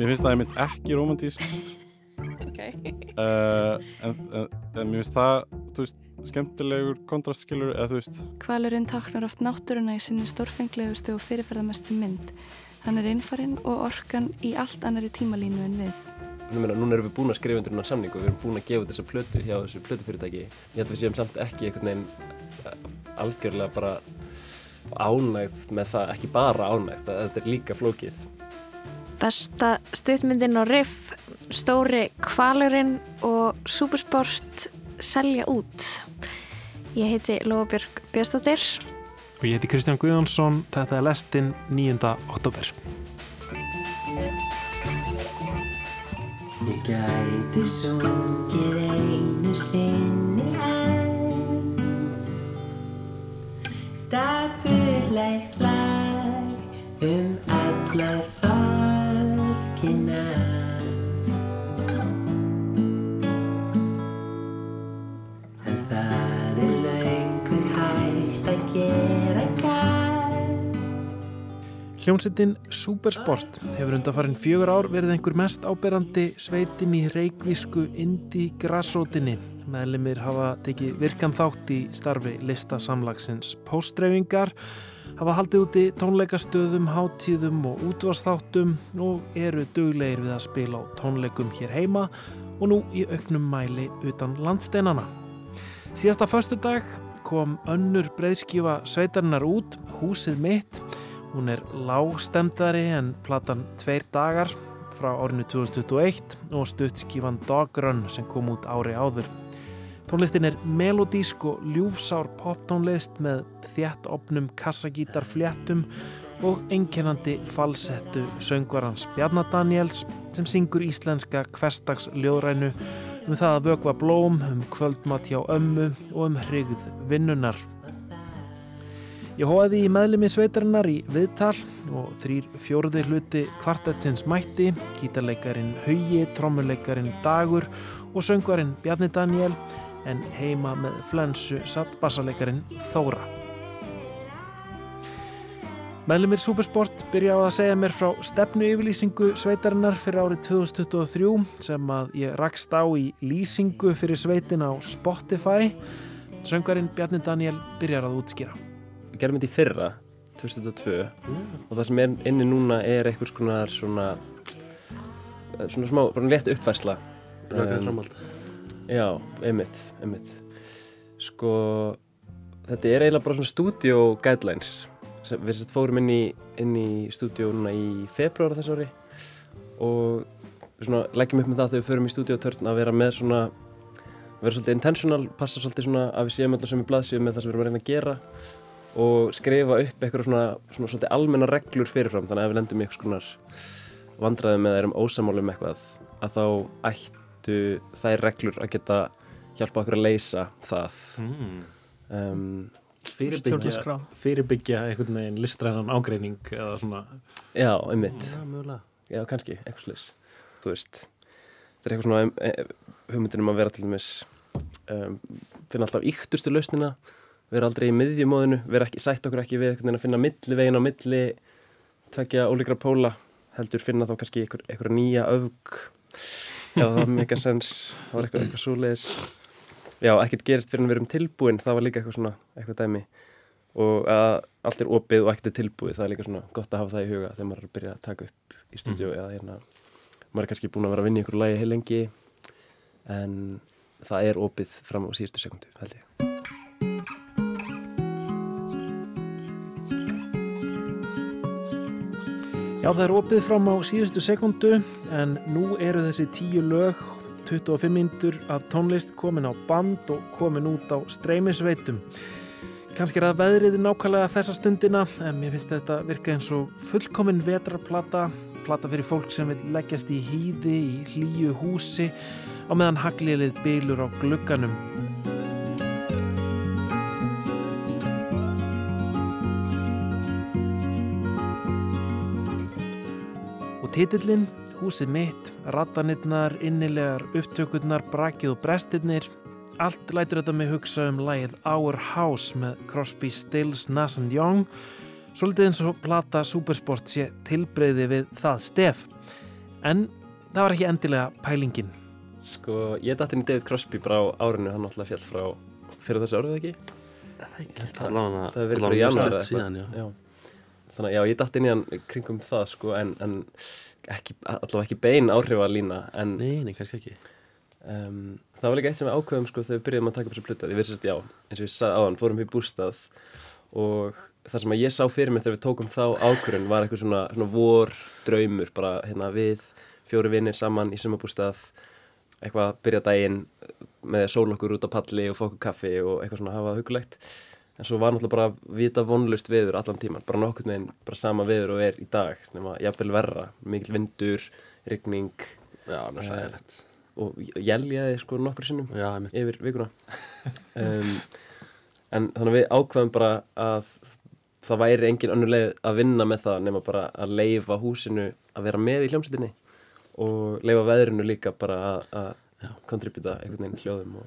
mér finnst það einmitt ekki romantíst okay. uh, en, en, en mér finnst það þú veist, skemmtilegur kontrastskilur eða þú veist Kvalurinn taknar oft náttúruna í sinni stórfenglegustu og fyrirferðamestu mynd. Hann er einfarin og orkan í allt annari tímalínu en við. Núna, núna erum við búin að skrifa undir núna samning og við erum búin að gefa þessa plötu hjá þessu plötufyrirtæki. Ég held að við séum samt ekki einhvern veginn eh, algjörlega bara ánægð með það, ekki bara ánægð, það, þetta er líka flókið. Besta stuðmyndin og riff, stóri kvalurinn og supersport selja út. Ég heiti Lóabjörg Björnstóttir. Og ég heiti Kristján Guðjónsson, þetta er lestinn 9. oktober. Ég gæti sungið einu sinni enn Dapurlegt lag um alla sorgina Hljómsettin Supersport hefur undanfarin fjögur ár verið einhver mest áberandi sveitin í reikvísku Indi Grassótinni. Meðlimir hafa tekið virkan þátt í starfi listasamlagsins póstreifingar, hafa haldið úti tónleikastöðum, hátíðum og útvastáttum og eru duglegir við að spila á tónleikum hér heima og nú í auknum mæli utan landsteinana. Síðasta föstu dag kom önnur breyðskifa sveitarinnar út, húsið mitt, Hún er lágstemdari en platan Tveir dagar frá árinu 2021 og stuttskífan Dogrun sem kom út ári áður. Tónlistin er melodísk og ljúfsár poptónlist með þjætt opnum kassagítarfléttum og einkennandi falsettu söngvarans Bjarnar Daniels sem syngur íslenska hverstags ljóðrænu um það að vökva blóm, um kvöldmatt hjá ömmu og um hrigð vinnunar. Ég hóaði í meðlemi sveitarinnar í viðtal og þrýr fjóruði hluti kvartetsins mætti, gítarleikarin Hauji, trommuleikarin Dagur og söngvarinn Bjarni Daniel en heima með flensu satt bassaleikarin Þóra. Meðlemið Supersport byrja á að segja mér frá stefnu yfirlýsingu sveitarinnar fyrir árið 2023 sem að ég rakst á í lýsingu fyrir sveitin á Spotify. Söngvarinn Bjarni Daniel byrjar að útskýra Við gerum þetta í fyrra, 2002 og það sem er inni núna er einhvers konar svona svona smá, bara létt uppfærsla. Rökkrið framhald. Já, einmitt, einmitt. Sko, þetta er eiginlega bara svona studio guidelines. Sem við fórum inn í, inn í stúdíu núna í februar þess ári. Og við svona leggjum upp með það þegar við förum í stúdíutörn að vera með svona vera svolítið intentional, passa svolítið svona að við séum alltaf sem í blaðsíu með það sem við erum að reyna að gera og skrifa upp eitthvað svona, svona svolítið almenna reglur fyrirfram. Þannig að ef við lendum í eitthvað skonar vandræðum eða erum ósamáli um eitthvað að þá ættu þær reglur að geta hjálpa okkur að leysa það. Mm. um, fyrirbyggja, fyrirbyggja einhvern veginn listrænan ágreining eða svona Já, einmitt. Já, mögulega. Já, kannski, eitthvað slags Þú veist, þetta er eitthvað svona um, um, hugmyndin um að vera til dæmis um, finna alltaf yktustu lausnina vera aldrei í miðjumóðinu vera ekki, sætt okkur ekki við að finna millivegin á milli tvekja ólíkra póla heldur finna þá kannski einhver, einhver nýja öfg. Já, það var mega sens það var eitthvað, eitthvað svoleiðis. Já, ekkert gerist fyrir að við erum tilbúin það var líka eitthvað svona, eitthvað dæmi. Og að allt er opið og ekkert er tilbúið það er líka svona gott að hafa það í huga þegar maður er að byrja að taka upp í stúdíu eða hérna. Maður er kannski búin að vera að vinna í einhverju lægi heil lengi en það er opið fram á síðustu sekundu held ég Já, það er opið fram á síðustu sekundu en nú eru þessi tíu lög 25 mindur af tónlist komin á band og komin út á streymisveitum. Kanski er það veðrið nákvæmlega þessa stundina en mér finnst þetta virka eins og fullkomin vetrarplata, plata fyrir fólk sem vil leggjast í hýði í hlýju húsi á meðan haglilið bylur á glugganum. Og titillinn, húsið mitt, rattanirnar, innilegar, upptökurnar, brakið og brestirnir, allt lætur þetta mig hugsa um lægið Our House með Crosby, Stills, Nass and Young, svolítið eins og plata Supersport sé tilbreyði við það stef. En það var ekki endilega pælingin. Sko, ég datt inn í David Crosby bara á árinu, hann náttúrulega fjall frá fyrir þessu árið ekki? Það hefur verið bara í janúar eða. Já. Þannig að já, ég datt inn í hann kringum það sko, en, en ekki, allavega ekki bein áhrif að lína, en Nei, nei, kannski ekki. um, það var líka eitt sem við ákveðum sko þegar við byrjuðum að taka upp þessu plötu. Ég veist já, eins og ég sagði áðan, fórum við bústað og það sem að ég sá fyrir mig þegar við tókum þá ákvörðun var eitthvað svona, svona vor draumur, bara hérna við fjóri vinnir saman í sumabústað eitthvað að byrja daginn með sólokkur út á palli og okkur kaffi og eitthvað svona hafa hugulegt en svo var náttúrulega bara vita vonlust veður allan tíman, bara nokkurn veginn bara sama veður og er í dag, nema jafnvel verra mikil vindur, rigning Já, það er sæðilegt. og jæljaði sko nokkur sinnum Já, yfir vikuna. Um, en þannig að við ákveðum bara að það væri engin önnur leið að vinna með það nema bara að leifa húsinu að vera með í hljómsveitinni og leifa veðrinu líka bara að- að kontributa einhvern veginn hljóðum og,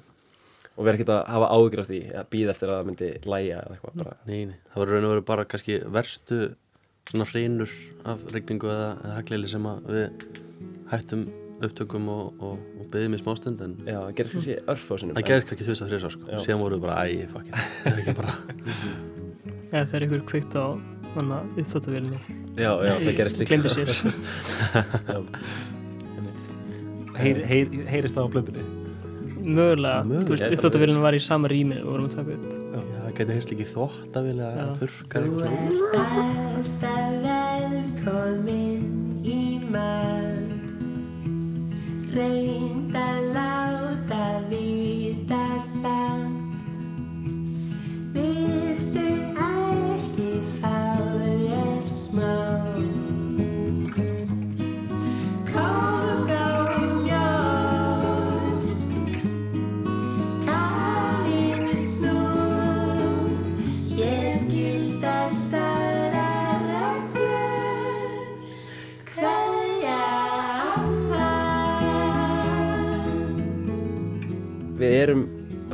og vera ekkert að hafa ágjur af því að býða eftir að það myndi læja eða eitthvað bara Nei, nei. Það var raun og veru bara kannski verstu svona hreinur af regningu eða, eða hagleili sem að við hættum upptökum og, og, og byggðum í smástund en já, það gerist kannski örfásinum það gerðist kannski tvist að þrjus sko. Já. síðan voru við bara, æ, fuck it það er ekki bara, eða þegar ykkur kveikt á manna uppþóttavélinni já, já, það gerist líka glemdi sér heyrist það á blöndunni? Mögulega, Mögulega. þú veist, Gæti uppþóttavélinni var í sama rými og vorum að taka upp já, það gæti heist ekki þvóttavél eða Já. þurrkar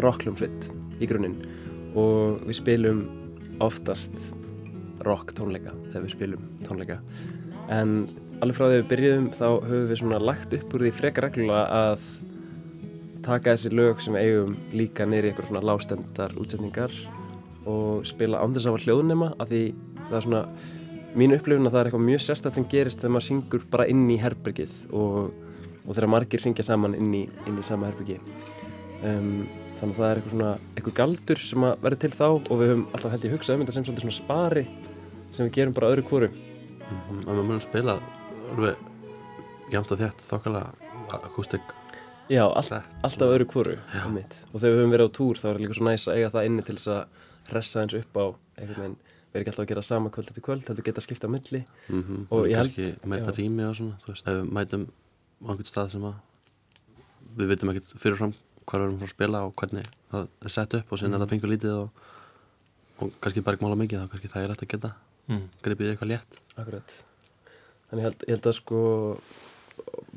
erum rockljómsveit í grunninn. Og við spilum oftast rock tónleika þegar við spilum tónleika. En alveg frá því við byrjuðum þá höfum við svona lagt upp úr því frekar reglulega að taka þessi lög sem við eigum líka neyri ykkur svona lágstemdar útsetningar og spila án þess að hafa hljóðnema af því það er svona mín upplifun að það er eitthvað mjög sérstætt sem gerist þegar maður syngur bara inn í herbergið og, og þegar margir syngja saman inn í, inn í sama herbergi. Um, þannig að það er eitthvað svona eitthvað galdur sem að verður til þá og við höfum alltaf held ég hugsað um þetta sem svolítið svona spari sem við gerum bara öðru hvoru. Og við munum spila alveg jæmt og þétt þokkala akústik Já, all, alltaf öðru einmitt. og þegar við höfum verið á túr þá er líka svo næs að eiga það inni til þess að hressa eins upp á einhvern veginn við erum ekki alltaf að gera sama kvöld eftir kvöld heldur geta skipta á milli. Mm -hmm. Og ég held- kannski mæta rými og svona þú veist, ef við mætum á einhvern stað sem að við vitum ekkert fyrirfram hvað við erum að spila og hvernig það er sett upp og síðan er það pengur lítið og, og kannski bara ekki mála mikið þá kannski það er hægt að geta Mm. gripið eitthvað létt. Akkurat. Þannig ég held, ég held að sko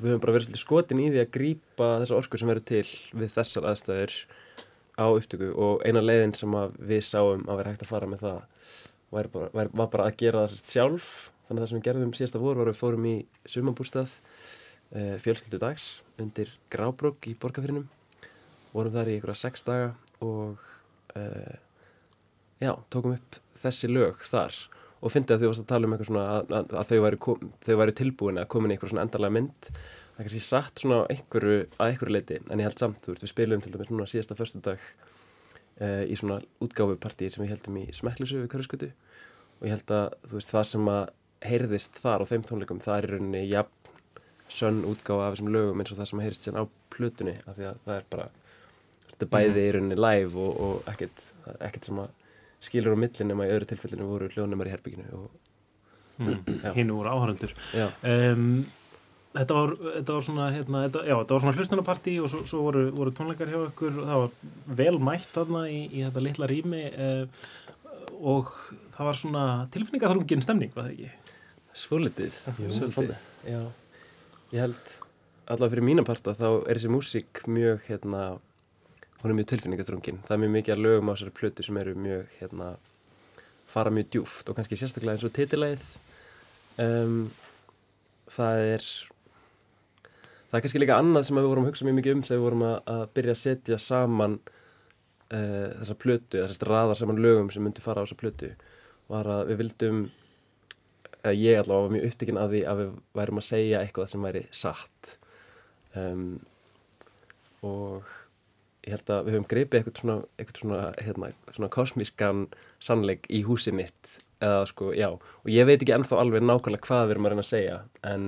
við höfum bara verið skotin í því að grípa þessa orku sem verður til við þessar aðstæður á upptöku og eina leiðin sem við sáum að vera hægt að fara með það var bara, var, var bara að gera það sjálf. Þannig að það sem við gerðum síðasta voru var að við fórum í sumabústað uh, fjölskyldu dags undir Grábrók í Borgafyrinum vorum þar í einhverja sex daga og uh, já, tókum upp þessi lög þar. Og fyndi að þau varst að tala um eitthvað svona að, að, að þau, væri kom, þau væri tilbúin að koma inn í eitthvað svona endarlega mynd. Það kannski satt svona á einhverju, að einhverju leiti en ég held samt, þú veist, við spilum til dæmis núna síðasta föstudag uh, í svona útgáfupartíi sem við heldum í Smekklusu við Körðskötu og ég held að þú veist, það sem að heyrðist þar á þeim tónleikum, það er í rauninni jafn sönn útgáfa af þessum lögum eins og það sem heyrðist síðan á plötunni af því að það er bara þetta bæði í rauninni live og, og ekkert, er ekkert sem að skilur á millin nema í öðru tilfellinu voru hljóðnumar í herbygginu og Já. Hinn voru áhörundur. já, Um, þetta, þetta var svona, hérna, þetta, já, þetta var svona hlustunapartí og svo, svo voru, voru tónleikar hjá ykkur. Og það var vel mætt þarna í, í þetta litla rými uh, og það var svona tilfinningaþrungin stemning, var það ekki? svolítið, já. Ég held allavega fyrir mína parta þá er þessi músík mjög hérna, hún er mjög tilfinningaþrungin. Það er mjög mikið að lögum á þessari plötu sem eru mjög hérna, fara mjög djúft og kannski sérstaklega eins og titilæð um, það er það er kannski líka annað sem við vorum að hugsa mjög mikið um þegar við vorum að, að byrja að setja saman uh, þessa plötu, eða þess að raða saman lögum sem myndi fara á þessa plötu var að við vildum eða ég allavega var mjög upptekinn af því að við værum að segja eitthvað sem væri satt. Um, og ég held að við höfum greipið eitthvað svona, eitthvað svona, hérna, svona kosmískan sannleik í húsið mitt eða sko, já, og ég veit ekki ennþá alveg nákvæmlega hvað við erum að reyna að segja en,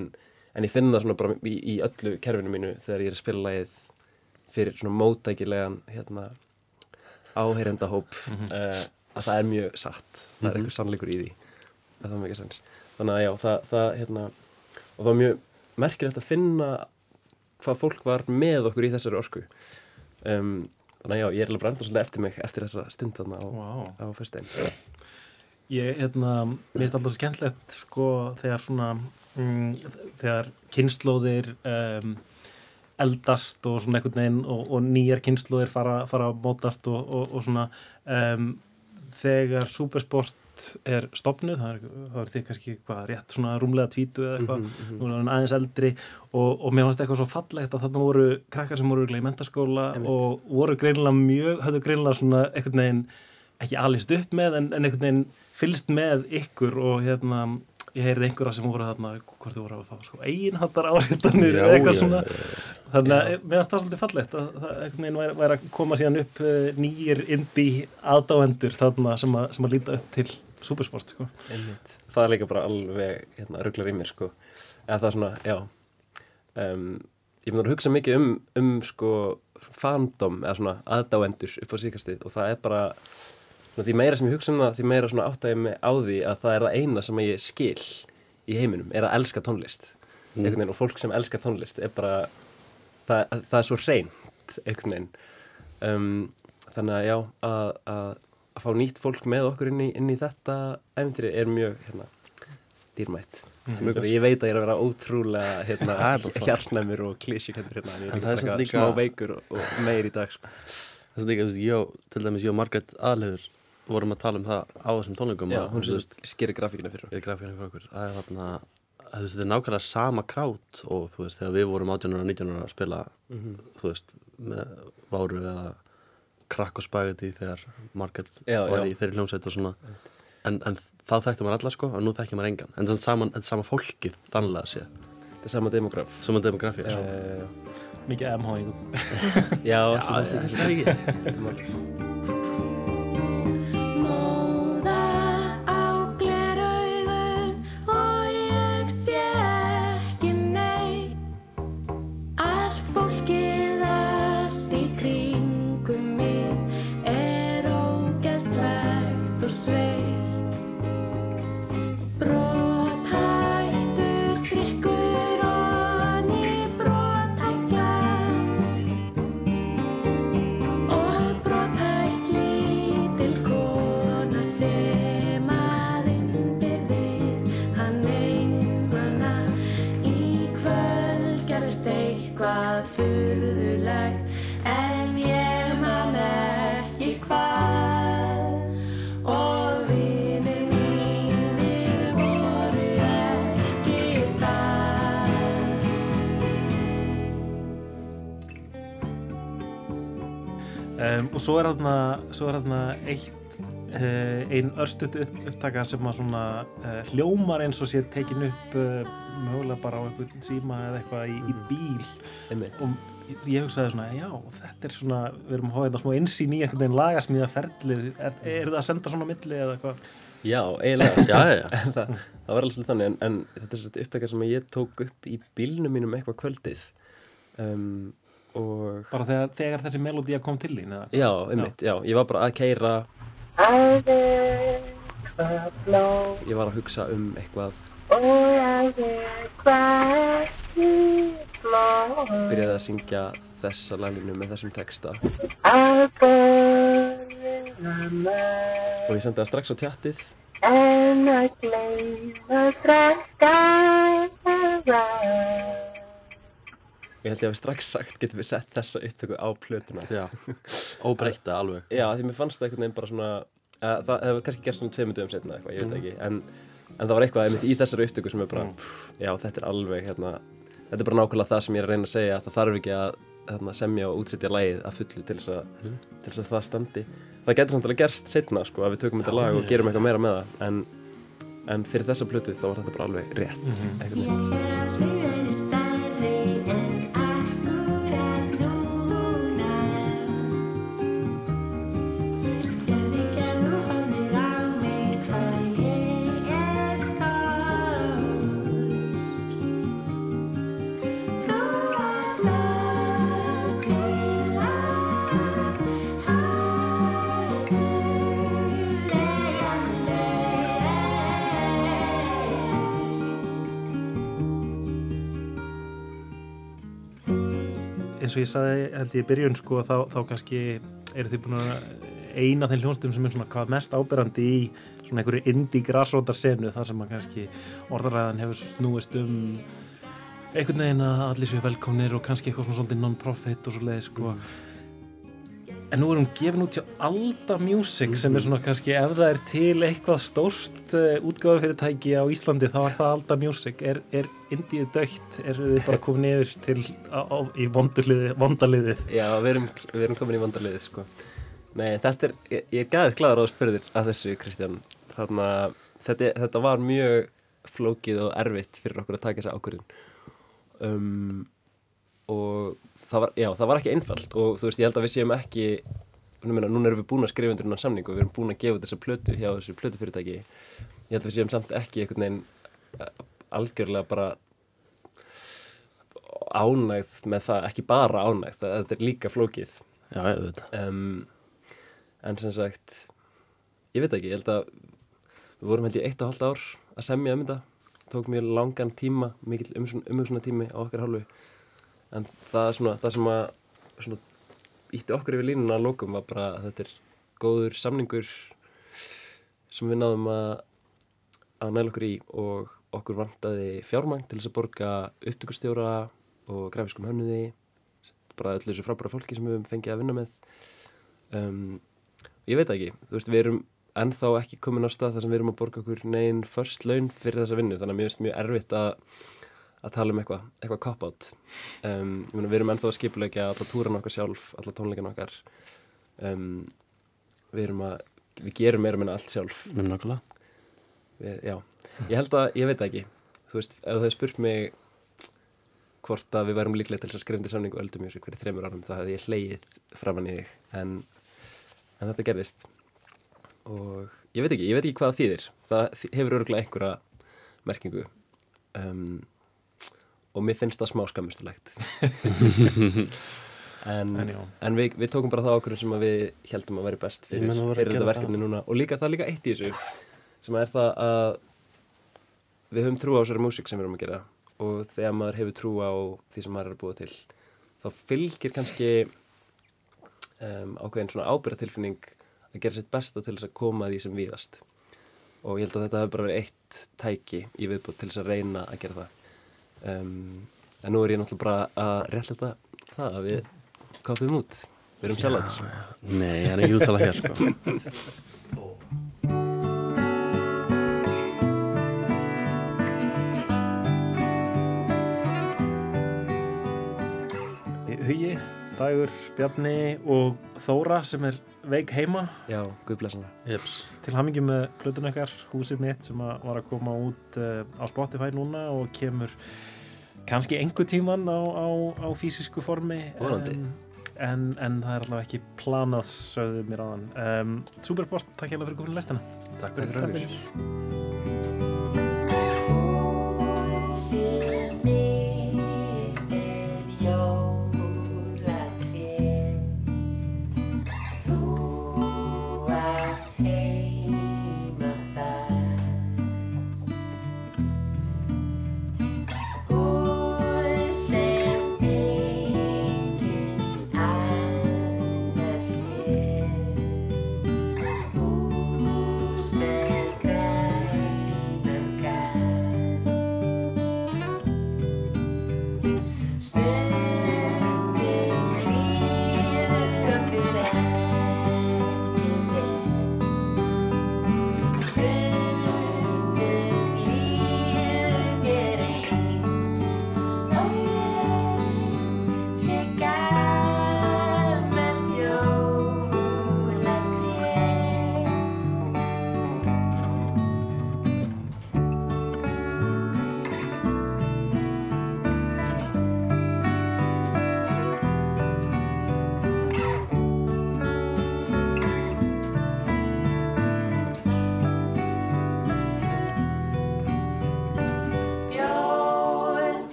en ég finn það svona bara í, í öllu kerfinu mínu þegar ég er að spila lagið fyrir svona mótækilegan hérna, áheyrendahóp mm að það er mjög satt. Það er eitthvað sannleikur í því að það er mikið sens þannig að já, það, það hérna og það var mjög merkilegt að finna hvað fólk var með okkur í þessari orku um, þannig að já, ég er alveg bara enda svolítið eftir mig eftir þessa stund þarna á, Vá. á föstudaginn Ég, hérna, mér finnst alltaf skemmtilegt sko þegar svona mm, þegar kynnslóðir um, eldast og svona einhvern veginn og, og nýjar kynnslóðir fara, fara að mótast og, og, og svona um, þegar supersport er stopnuð, það er, því kannski hvað, rétt svona rúmlega tvítu eða eitthvað Mhm, mhm. nú er hann aðeins eldri og, og mér fannst eitthvað svo fallegt að þarna voru krakkar sem voru í mentaskóla Einmitt. og voru greinilega mjög, höfðu greinilega svona einhvern veginn, ekki alist upp með en, en einhvern veginn fylgst með ykkur og hérna ég heyrði einhverja sem voru þarna, hvort þið voru að fá sko, eiginhattar áriðanir eða eitthvað svona þannig að mér fannst það svolítið fallegt að það einhvern veginn væri, væri að koma síðan upp uh, nýjir indie aðdáendur þarna sem að, sem að líta upp til supersport sko. Það er líka bara alveg hérna, rugglar í mér sko. eða það er svona, já. Um, ég myndi að hugsa mikið um, um sko, fandom eða svona aðdáendur upp á síkastið og það er bara svona, því meira sem ég hugsa um það því meira svona áttæði mig á því að það er það eina sem ég skil í heiminum er að elska tónlist. Einhvern veginn og fólk sem elskar tónlist er bara það, það er svo reynd einhvern veginn. Um, þannig að já að, að, að fá nýtt fólk með okkur inn í, inn í þetta æfintýri er mjög hérna, dýrmætt Mjög gott. ég veit að ég er að vera ótrúlega hérna, Það er hjarnæmur og klísjukendur hérna, en En er það er líka, samt líka líka- smá veikur og, og meir í dag sko. þess að líka, þú veist, ég og, til dæmis ég og Margaret aðlegur vorum að tala um það á þessum tónleikum hún skerir grafíkina fyrir er okkur það er er nákvæmlega sama krát og þú veist, þegar við vorum 18 og 19 ára að spila Mhm. þú veist, með Váru eða Krakk og Spaghetti þegar Margaret Já, var já. í þeirri hljómsveit og svona. En, en þá þekkti maður alla sko og nú þekkir maður engan. En þannig er sama fólkið þannlega séð, þetta er sama demograf. Sama demografía uh, sko. mikið MH-ingum já, Já, það sé já, svo er er þarna eitt uh, ein örstutt upp, upptaka sem að svona uh, hljómar eins og sé tekin upp uh, mögulega bara á einhvern síma eða eitthvað í, í bíl. Einmitt. og ég hugsaði svona, já, þetta er svona við erum að hafa þetta smá insýn í einhvern veginn lagasmíða ferlið, er, er það að senda svona milli eða eitthvað? já, eiginlega já, já, það, það var alveg þannig en, en þetta er svona upptakar sem ég tók upp í bílnum mínum eitthvað kvöldið. Um, og Bara þegar, þegar þessi melodía kom til þín eða? já, einmitt, já. ég var bara að keira ég var að hugsa um eitthvað byrjaði að syngja þessa laginu með þessum texta að og ég sendi það strax á tjattið en að gleyma fræsta og ég held ég að við strax sagt getum við sett þessa upptöku á plötuna? Já. óbreyta alveg. Já, því mér fannst það einhvern veginn bara svona uh, það hefur kannski gerst svona tveimur dögum setna eitthvað, ég veit ekki. En, en það var eitthvað einmitt í þessari upptöku sem er bara, pff, já, þetta er alveg hérna, þetta er bara nákvæmlega það sem ég er að reyna að segja það þarf ekki að þarna, semja og útsetja lagið að fullu til þess að, Mhm. til þess að það standi. Það getur samt alveg gerst setna sko, að við tökum þetta lag og gerum eitthvað meira með það. En, en fyrir þessa plötu þá var þetta bara alveg rétt Mhm. einhvern eins og ég sagði held ég í byrjun sko þá, þá kannski eru þið búin að eina þeim hljónstum sem er svona hvað mest áberandi í svona einhverju indie grassrótar senu þar sem að kannski orðaræðan hefur snúist um einhvern veginn að allir séu velkomnir og kannski eitthvað svona svolítið non-profit og svo leið sko en nú er hún gefin út hjá Alda Music sem er svona kannski ef það er til eitthvað stórt uh, útgáðufyrirtæki á Íslandi þá er það Alda Music. Er, er Indíu dögt, eru þið bara komin yfir til á, á, í vondaliðið Já, við erum, við erum komin í vandarliðið sko. Nei, þetta er, ég, ég er gæðið glæður á þér að þessu Kristján. Þannig að þetta, þetta var mjög flókið og erfitt fyrir okkur að taka þessa ákvörðun. Um, og það var, já, það var ekki einfalt og þú veist, ég held að við séum ekki núna, núna erum við búin að skrifa undir hennar samning og við erum búin að gefa þessa plötu hjá þessu plötufyrirtæki. Ég held að við séum samt ekki einhvern veginn eh, algjörlega bara ánægð með það, ekki bara ánægð það, þetta er líka flókið. Já, ég veit um, en sem sagt ég veit ekki, ég held að við vorum held ég eitt og halvt ár að semja um þetta. Tók mjög langan tíma mikill umhugsunar tími á okkar hálfu en það, svona, það sem að ítti okkur yfir línuna að lókum var bara að þetta er góður samningur sem við náðum að að næla okkur í og okkur vantaði fjármang til þess að borga upptökustjóra og grafiskum hönnuði bara öllu þessu frábæra fólki sem við höfum fengið að vinna með. Um, ég veit ekki, þú veist, við erum ennþá ekki komin á stað þar sem við erum að borga okkur neginn först laun fyrir þessa vinnu þannig að mér finnst mjög erfitt að að tala um eitthvað, eitthvað cop-out. Um, við erum ennþá að skipulegja alla túran okkar sjálf, alla tónleikin okkar. Um, við erum að við gerum meira meina allt sjálf. Við, já, ég held að, ég veit það ekki. Þú veist, ef þau spurt mig hvort að við værum líklega til þess að skrifa undir samningu Öldum Music fyrir þreymur árum þá hefði ég hleyið framann í þig. En, en þetta gerðist. Og ég veit ekki, ég veit ekki hvað það þýðir. Það hefur örgulega einhverja merkingu. Um, og mér finnst það smá skammustulegt. En, en en við, við tókum bara það ákvörðum sem að við heldum að væri best fyrir, fyrir þetta verkefni núna. Og líka það er líka eitt í þessu sem er það að við höfum trú á þessari músík sem við erum að gera. Og þegar maður hefur trú á því sem maður er að búa til þá fylgir kannski um, ákveðin svona ábyrratilfinning að gera sitt besta til þess að koma því sem víðast. Og ég held að þetta hefur bara verið eitt tæki í viðbútt til þess að reyna að gera það um, en nú er ég náttúrulega bara að réttlega það að við kápum út við erum sjálfans Nei, það er ekki úttala hér, sko. Hugi, Dagur, Bjarni og Þóra sem er veik heima. Já, guðblessana Jeps. til hamingi með plötun okkar, húsið mitt sem að var að koma út uh, á Spotify núna og kemur kannski einhver tíman á, á, á fysisku formi en, en, en það er allavega ekki planað sögðu mér áðan. Um, Superbort, takk hérna fyrir komin lestina. Takk fyrir Takk okkur.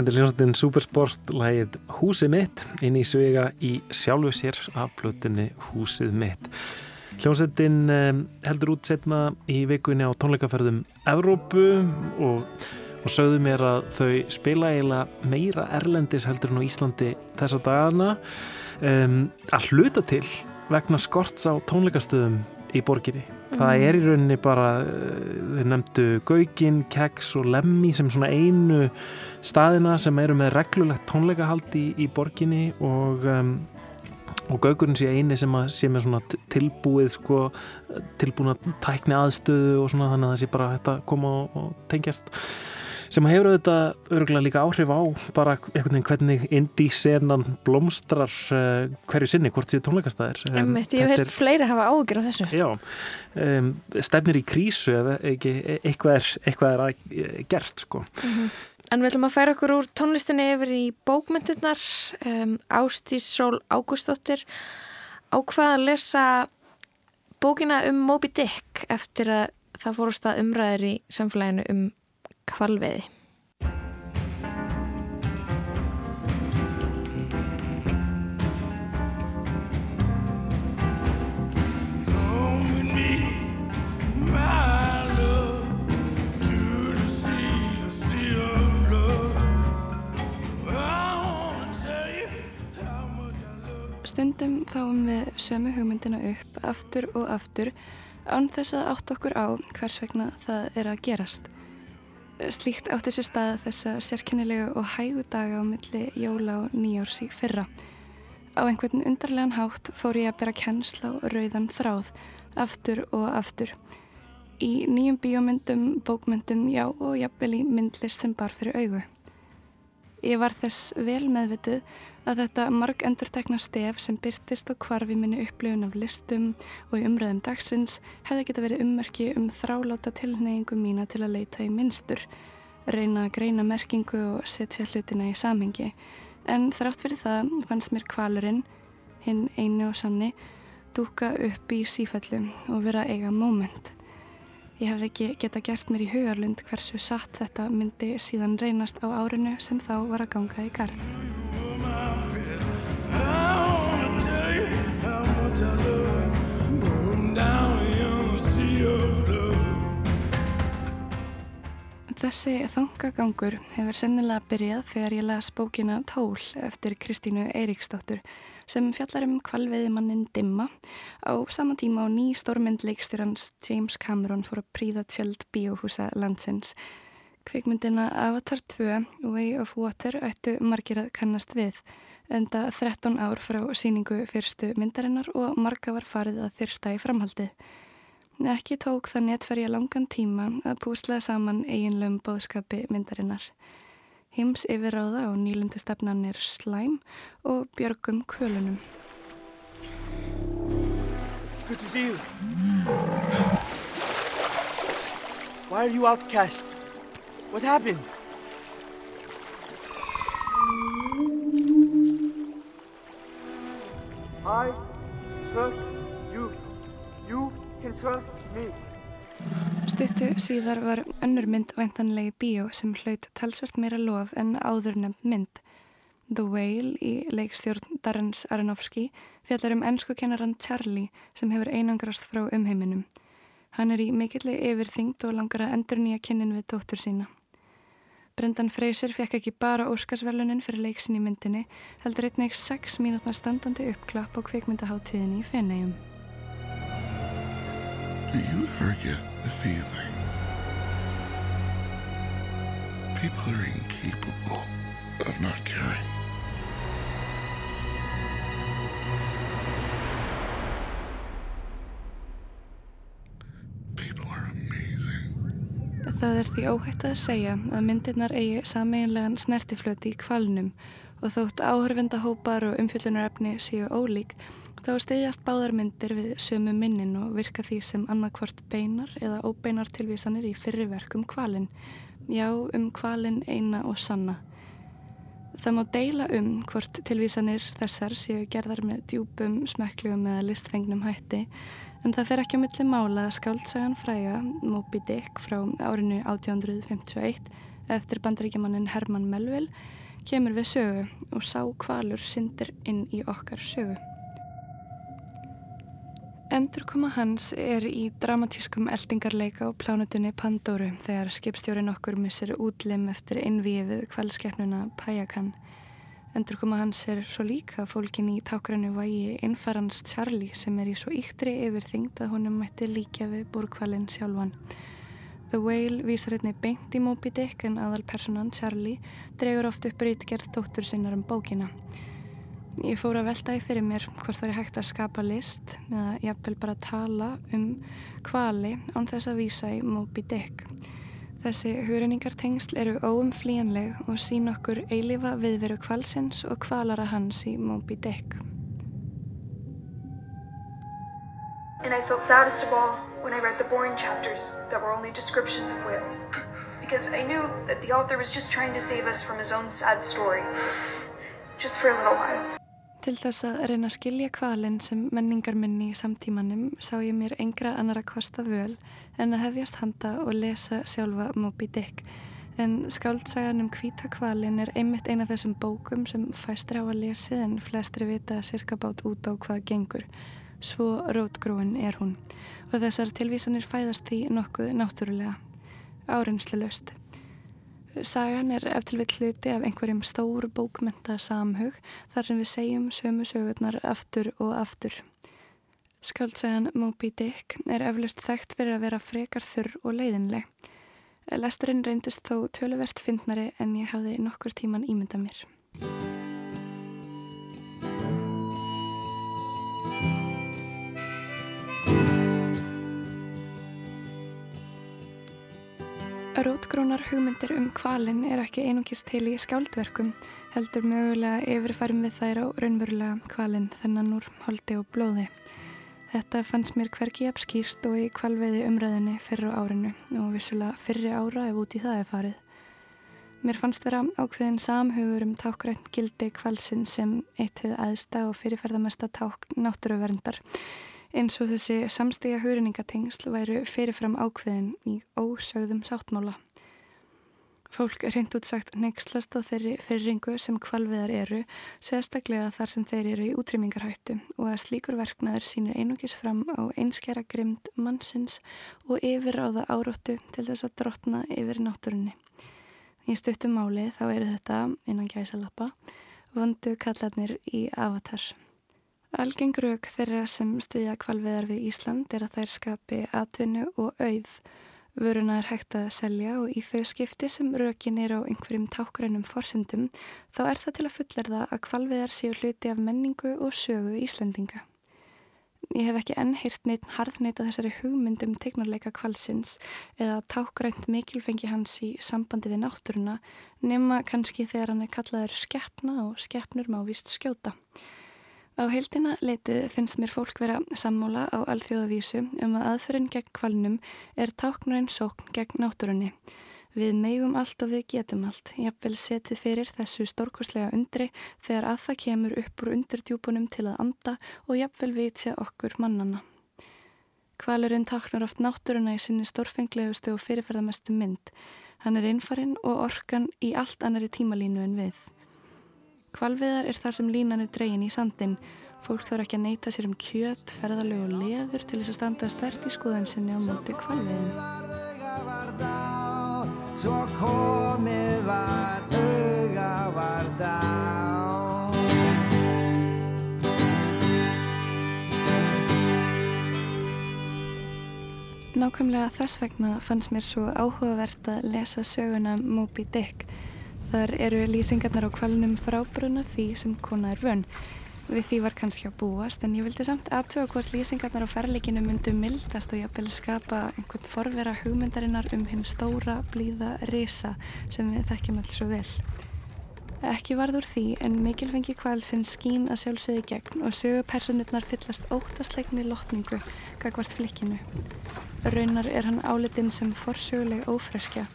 Þetta er hljómsveitin Supersport lægið Húsið mitt inn í svega í sjálfu sér af plötunni Húsið mitt. Hljómsveitin um, heldur út setna í vikunni á tónleikaferðum Evrópu og, og sögðu mér að þau spila eiginlega meira erlendis heldur en á Íslandi þessa dagana um, að hluta til vegna skorts á tónleikastöðum í borginni. Það er í rauninni bara, eh, þeir nefndu Gaugin, Keks og Lemmi sem svona einu staðina sem eru með reglulegt tónleikahald í, í borginni og, um, og Gaugurinn sé eini sem að sé með svona tilbúið sko, tilbúna tækni aðstöðu og svona þannig að það sé bara að koma og, og tengjast sem hefur auðvitað örgulega líka áhrif á bara einhvern veginn hvernig indie-senan blómstrar uh, hverju sinni, hvort séu tónleikastæðir Um, ég hef heilt fleiri hafa ágjur á þessu. Já, um, stefnir í krísu ef ekki, eitthvað er, eitthvað er að, gert sko. En við ætlum að færa okkur úr tónlistinni yfir í bókmyndirnar. Um, Ástís Sól Ágústóttir ákvaða að lesa bókina um Moby Dick eftir að það fórust að umræður í samfélaginu um kvalveiði. Stundum fáum við sömu hugmyndina upp aftur og aftur án þess að átt okkur á hvers vegna það er að gerast. Slíkt átti sér stað þessa sérkennilegu og hægu daga á milli jóla og nýjárs í fyrra. Á einhvern undarlegan hátt fór ég að bera kennsla og rauðan þráð, aftur og aftur. Í nýjum bíómyndum, bókmyndum, já og jafnvel í myndlist sem bar fyrir augu. Ég var þess vel meðvituð að þetta marg endurtekna stef sem byrtist og hvarfi minni upplifun af listum og í umræðum dagsins hefði geta verið ummerki um þráláta tilneyingu mína til að leita í minnstur, reyna að greina merkingu og setja hlutina í samhengi. En þrátt fyrir það fannst mér kvalurinn, hinn einu og sanni, dúka upp í sífellu og vera eiga moment. Ég hefði ekki geta gert mér í hugarlund hversu satt þetta myndi síðan reynast á árinu sem þá var að ganga í garð. Þessi þangagangur hefur sennilega byrjað þegar ég las bókina Tól eftir Kristínu Eiríksdóttur sem fjallar um kvalveiðimannin Dimma á sama tíma á ný stórmynd leikstjórans James Cameron fór að príða tjöld bíóhúsa landsins. Kvikmyndina Avatar 2 Way of Water ættu margir að kannast við enda 13 ár frá síningu fyrstu myndarinnar og marga var farið að þyrsta í framhaldið. Ekki tók það netverja langan tíma að púslega saman eiginlegum bóðskapi myndarinnar. Hims yfirráða á nýlundu stefnan er slæm og björgum kvölunum. It's good to see you. Why are you outcast? What happened? I trust can trust me. Stuttu síðar var önnur mynd væntanlegi bíó sem hlaut talsvert meira lof en áður nefnd mynd. The Whale í leikstjórn Darrens Aronofsky fjallar um ennskukennaran Charlie sem hefur einangrast frá umheiminum. Hann er í mikilli yfirþyngd og langar að endur nýja kynnin við dóttur sína. Brendan Fraser fekk ekki bara Óskarsverlunin fyrir leiksin í myndinni, heldur einnig 6 mínútnar standandi uppklapp á kvikmyndaháttíðinni í Feneyjum. Do you ever get the feeling people are incapable of not caring? Það er því óhætt að segja að myndirnar eigi sameinlegan snertiflöti í kvalnum og þótt áhörvendahópar og umfyllunarefni séu ólík þá stiðjast báðar myndir við sömu minnin og virka því sem annarkvort beinar eða óbeinar tilvísanir í fyrriverkum kvalin. Já, um kvalin eina og sanna. Það má deila um hvort tilvísanir þessar séu gerðar með djúpum, smekklegum eða listfengnum hætti en það fer ekki á milli mála að skáldsagan fræga Moby Dick frá árinu 1851 eftir bandaríkjamannin Herman Melville kemur við sögu og sá kvalur syndir inn í okkar sögu. Endurkoma hans er í dramatískum eldingarleika á plánutunni Pandóru þegar skipstjórin okkur missir útlim eftir innvíi við kvalskeppnuna Pajakan. Endurkoma hans er svo líka fólkin í tákrannu vægi innfærans Charlie sem er í svo yktri yfirþyngd að honum mætti líka við búrkvalin sjálfan. The Whale vísar einni beint í Moby Dick en aðalpersonan Charlie dregur oft upp rítgerð dóttur sinnar um bókina. Ég fór að velta í fyrir mér hvort það er hægt að skapa list eða jafnvel bara tala um kvali án þess að vísa í Moby Dick. Þessi hugreiningartengsl eru óumflíjanleg og sín okkur eilifa viðveru kvalsins og kvalara hans í Moby Dick. And I felt saddest of all when I read the boring chapters that were only descriptions of whales. Because I knew that the author was just trying to save us from his own sad story. Just for a little while. Til þess að reyna að skilja kvalinn sem menningarminni í samtímanum sá ég mér engra annara kosta völ en að hefjast handa og lesa sjálfa Moby Dick. En skáldsagan um hvíta kvalinn er einmitt eina af þessum bókum sem fæstir á að lesið en flestri vita sirka bát út á hvað gengur. Svo rótgróin er hún og þessar tilvísanir fæðast því nokkuð náttúrulega, áreinslu löst. Sagan er eftir við hluti af einhverjum stór bókmenta samhug þar sem við segjum sömu sögurnar aftur og aftur. Skaldsagan Moby Dick er eflust þekkt fyrir að vera frekar þurr og leiðinleg. Lesturinn reyndist þó töluvert fyndnari en ég hafði nokkur tíman ímynda mér. Rótgrónar hugmyndir um kvalin er ekki einungist til í skáldverkum, heldur mögulega yfirfærum við þær á raunverulega kvalin þennan úr holdi og blóði. Þetta fannst mér hvergi apskýrt og í kvalveiði umræðinni fyrra árinu og vissulega fyrri ára ef út í það er farið. Mér fannst vera ákveðin samhugur um tákrænt gildi kvalsin sem eitt hefði aðsta og fyrirferðamesta ták náttúruverndar eins og þessi samstiga hugrinningatengsl væru fyrirfram ákveðin í ósögðum sáttmála. Fólk reynd útsagt neykslast á þeirri fyrringu sem kvalviðar eru, sérstaklega þar sem þeir eru í útrýmingarhættu og að slíkur verknaður sínir einungis fram á einskjara grimd mannsins og yfir á það áróttu til þess að drotna yfir náttúrunni. Í stuttum máli þá eru þetta, innan gæsalappa, vondu kallarnir í avatar. Algeng rauk þeirra sem stiðja kvalveðar við Ísland er að þær skapi atvinnu og auð. Vöruna er hægt að selja og í þau skipti sem rökin er á einhverjum tákrænum forsendum þá er það til að fullerða að kvalveðar séu hluti af menningu og sögu Íslandinga. Ég hef ekki enn heyrt neitt harðneita þessari hugmyndum tegnarleika kvalsins eða tákrænt mikilfengi hans í sambandi við náttúruna nema kannski þegar hann er kallaður skeppna og skeppnur má vist skjóta. Á heildina leitið finnst mér fólk vera sammála á alþjóðavísu um að aðferðin gegn kvalnum er táknurinn sókn gegn náttúrunni. Við meigum allt og við getum allt, jafnvel setið fyrir þessu stórkoslega undri þegar að það kemur upp úr undurdjúpunum til að anda og jafnvel vitja okkur mannana. Kvalurinn táknar oft náttúruna í sinni stórfenglegustu og fyrirferðamestu mynd. Hann er innfarinn og orkan í allt annari tímalínu en við. Kvalviðar er þar sem línan er dregin í sandin. Fólk þarf ekki að neyta sér um kjöt, ferðalög og leður til þess að standa stert í skoðun sinni á móti kvalviðin. Nákvæmlega þess vegna fannst mér svo áhugavert að lesa söguna Moby Dick. Þar eru lýsingarnar á kvalnum frábruna því sem kona er vönn. Við því var kannski að búast en ég vildi samt aðtöga hvort lýsingarnar á ferleikinu myndu mildast og jafnvel skapa einhvern forvera hugmyndarinnar um hinn stóra, blíða risa sem við þekkjum alls svo vel. Ekki varð úr því en mikilfengi kvalsinn skín að sjálfsögði gegn og sögupersonurnar fyllast óttasleikni lotningu gagvart flikkinu. Raunar er hann álitinn sem forsöguleg ófreskja,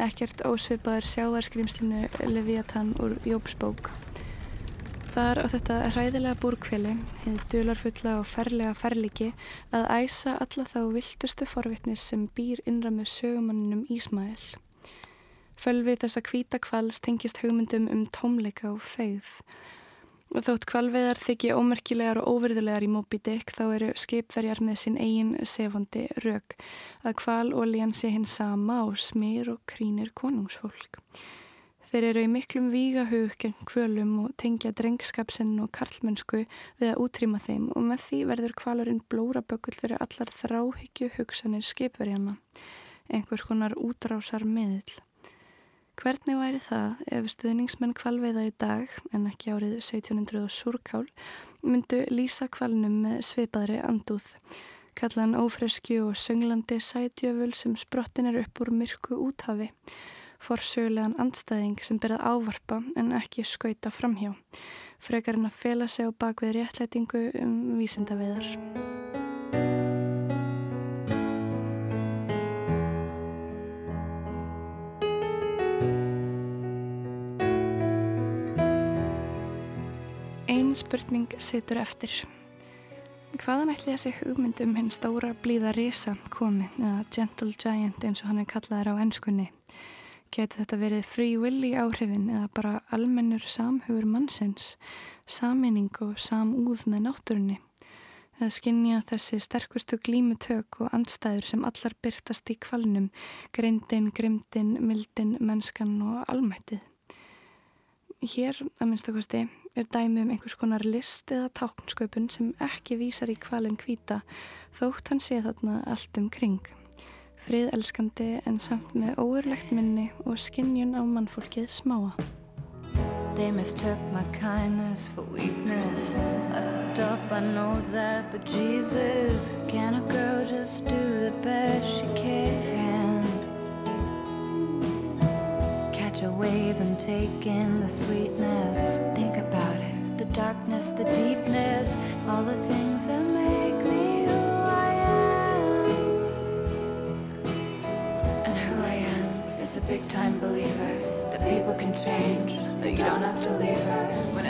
ekkert ósvipaður sjávarskrimslinu Leviathan úr Jópsbók. Þar á þetta hræðilega búrkveli, hefði dularfulla og ferlega ferliki að æsa alla þá viltustu forvitnir sem býr innra með sögumanninum Ísmael. Fölvið þessa hvíta kvals tengist hugmyndum um tómleika og feið. Þótt kvalveðar þykji ómerkilegar og óverðulegar í Moby Dick þá eru skipverjar með sinn eigin sefandi rauk að kval og lían sé hinn sama og smýr og krínir konungsfólk. Þeir eru í miklum vígahug gegn kvölum og tengja drengskapsinn og karlmennsku við að útrýma þeim og með því verður kvalurinn blórabökull fyrir allar þráhyggju hugsanir skipverjana, einhvers konar útrásar miðl. Hvernig væri það ef stuðningsmenn kvalveiða í dag, en ekki árið 1700 og surkál, myndu lýsa kvalnum með svipaðri andúð, kalla hann ófreskju og sönglandi sætjöful sem sprottin er upp úr myrku úthafi, forsögulegan andstæðing sem byrjað ávarpa en ekki skauta framhjá, frekar en að fela sig á bakvið réttlætingu um vísindaveðar. Spurning situr eftir. Hvaðan ætli þessi hugmynd um hinn stóra blíða risa komi, eða gentle giant eins og hann er kallaður á ennskunni? Geti þetta verið free willy áhrifin eða bara almennur samhugur mannsins, saminning og samúð með náttúrunni? Eða skinnja þessi sterkustu glímutök og andstæður sem allar byrtast í kvalnum, greindin, grimdin, mildin, mennskan og almættið? Hér, að minnstu kosti, er dæmi um einhvers konar list eða táknsköpun sem ekki vísar í kvalin hvita þótt hann sé þarna allt um kring. Friðelskandi en samt með óurlegt minni og skinnjun á mannfólkið smáa. They mistook my kindness for weakness. Up, up, I know that, but Jesus, can a girl just do the best she can? A wave and take in the sweetness. Think about it the darkness, the deepness, all the things that make me who I am. And who I am is a big time believer that people can change, that you don't have to leave her when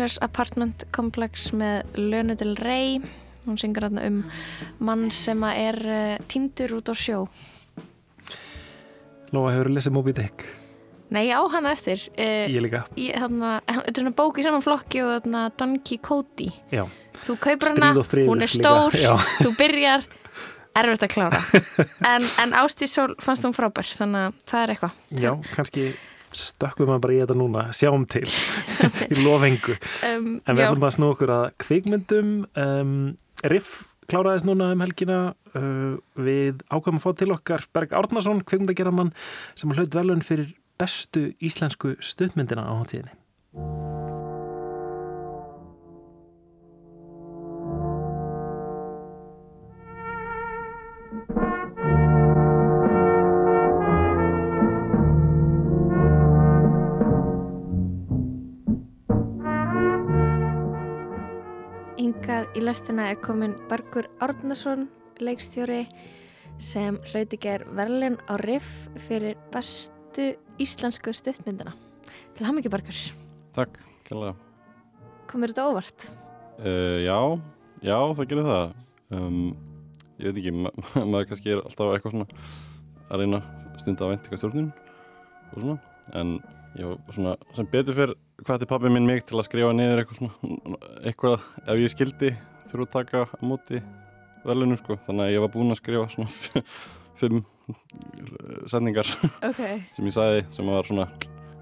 Mariners Apartment Complex með Lönu Del Rey. Hún syngur hérna um mann sem að er uh, týndur út á sjó. Lóa, hefur lesið Moby Dick? Nei, á hana eftir. Uh, Ég líka. Þetta er hana bók í saman flokki og þarna Don Quixote. Já. Þú Stríð hana, hún er stór, þú byrjar, erfitt að klára. en, en Ástís Sól fannst hún frábær, þannig að það er eitthvað. Já, kannski stökkum við bara í þetta núna, sjáum til, í lofengu. Um, en við ætlum að snú okkur að kvikmyndum. Um, Riff kláraðist núna um helgina. Uh, við ákvæmum að fá til okkar Berg Árnason, kvikmyndageramann, sem hlaut velun fyrir bestu íslensku stuðmyndina á hátíðinni. Hingað í lestina er komin Bergur Árnason, leikstjóri sem hlauti ger verðlun á riff fyrir bestu íslensku stuttmyndina. Til ham ekki Bergur. Takk, kjærlega. Komur þetta óvart? Uh, já, já, það gerir það. um, ég veit ekki, ma maður kannski er alltaf eitthvað svona að reyna stunda að væntika stjórnun og svona, en ég svona sem betur fyrr hvað til pabbi minn mig til að skrifa niður eitthvað svona eitthvað ef ég skildi þurfa að taka á móti velunum sko, þannig að ég var búinn að skrifa svona fimm setningar Ok. sem ég sagði sem var svona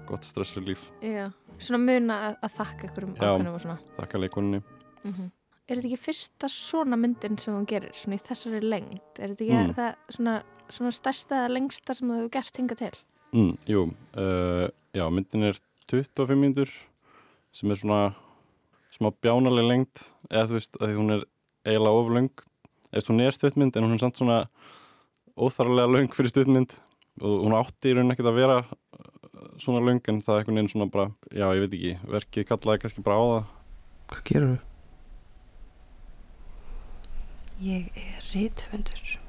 gott stressrelíf Já, svona muna að, að þakka ykkur um Já, ákveðnum og svona. þakka leikunni Mm Er þetta ekki fyrsta svona myndin sem hún gerir, svona í þessari lengd? Er þetta ekki Mm. það svona, svona stærsta eða lengsta sem þú hefur gert hinga til? Mm, Jú, uh, já, myndin er 25 mínútur sem er svona smá bjánaleg lengt eða þú veist að hún er eiginlega oflöng eða hún er stuttmynd en hún er samt svona óþarlega löng fyrir stuttmynd og hún átti í raunin ekkert að vera uh, svona löng en það er einhvern veginn svona bara já, ég veit ekki, verkið kallaði kannski bara á það Hvað gerur þú? Ég er rithöfundur.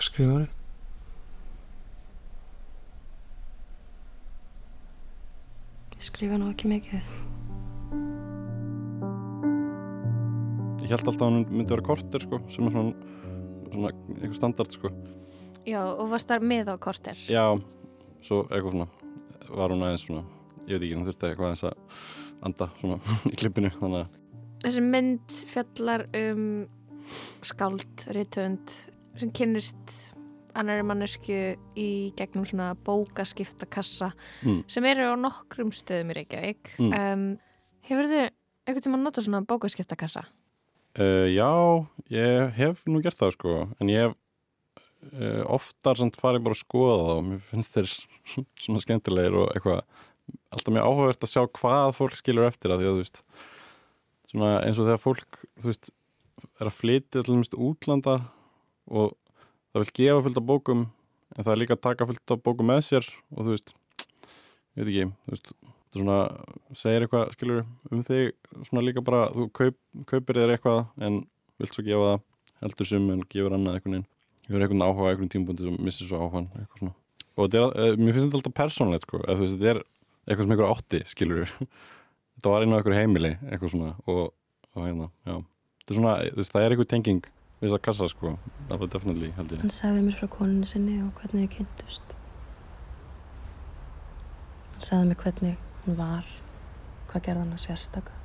Hvað skrifar þau? Ég skrifa nú ekki mikið. Ég held alltaf að hún myndi vera korter sko, sem er svona, svona eitthvað standard sko Já, og varst þar með á korter? Já, svo eitthvað svona var hún aðeins svona, ég veit ekki, hún þurfti eitthvað aðeins að anda svona í klippinu, þannig að Þessi mynd fjallar um skáld, rithöfund sem kynnist annari mannesku í gegnum svona bókaskiptakassa Mm. sem eru á nokkrum stöðum í Reykjavík. Mm. Um, hefur þið einhvern tíma notað svona bókaskiptakassa? Uh, já, ég hef nú gert það sko, en ég hef uh, oftar samt farið bara að skoða það og mér finnst þeir svona skemmtilegir og eitthvað alltaf mjög áhugavert að sjá hvað fólk skilur eftir að því að þú veist svona eins og þegar fólk þú veist, er að flytja til til útlanda og það vil gefa fullt af bókum en það er líka að taka fullt af bókum með sér og þú veist, ég veit ekki þú veist, er svona segir eitthvað, skilur, um þig svona líka bara, þú kaup, kaupir þér eitthvað en vilt svo gefa það heldur sum en gefur annað eitthvað neinn hefur eitthvað áhuga á einhvern tímpúndi sem missir svo áhugan eitthvað svona. Og er, eh, mér finnst þetta alltaf persónlegt sko, eða þú veist, þetta er eitthvað sem einhver átti, skilur þetta var einu á einhver heimili, eitthvað svona og, og hérna, já. Þetta er svona, þú það er einhver tenging við þess að kassa sko, það var definitely, held ég Hann sagði mér frá koninu sinni og hvernig þau kynntust. Hann sagði mér hvernig hún var, hvað gerði hann að sérstaka.